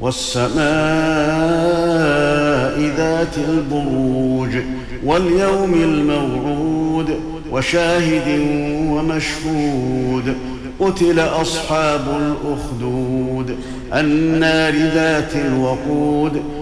والسماء ذات البروج واليوم الموعود وشاهد ومشهود قتل أصحاب الأخدود النار ذات الوقود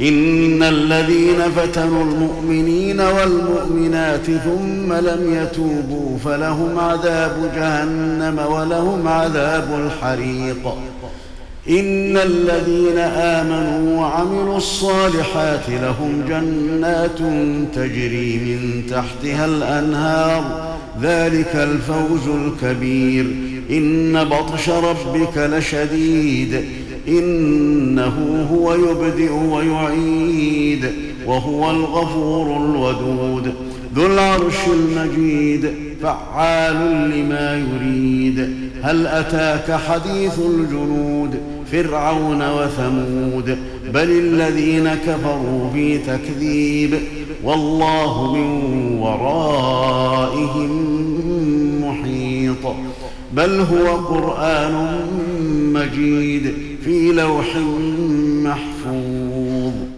إن الذين فتنوا المؤمنين والمؤمنات ثم لم يتوبوا فلهم عذاب جهنم ولهم عذاب الحريق. إن الذين آمنوا وعملوا الصالحات لهم جنات تجري من تحتها الأنهار. ذلك الفوز الكبير. إن بطش ربك لشديد. إنه هو يبدئ ويعيد وهو الغفور الودود ذو العرش المجيد فعال لما يريد هل أتاك حديث الجنود فرعون وثمود بل الذين كفروا في تكذيب والله من ورائهم محيط بل هو قرآن مجيد في لوح محفوظ.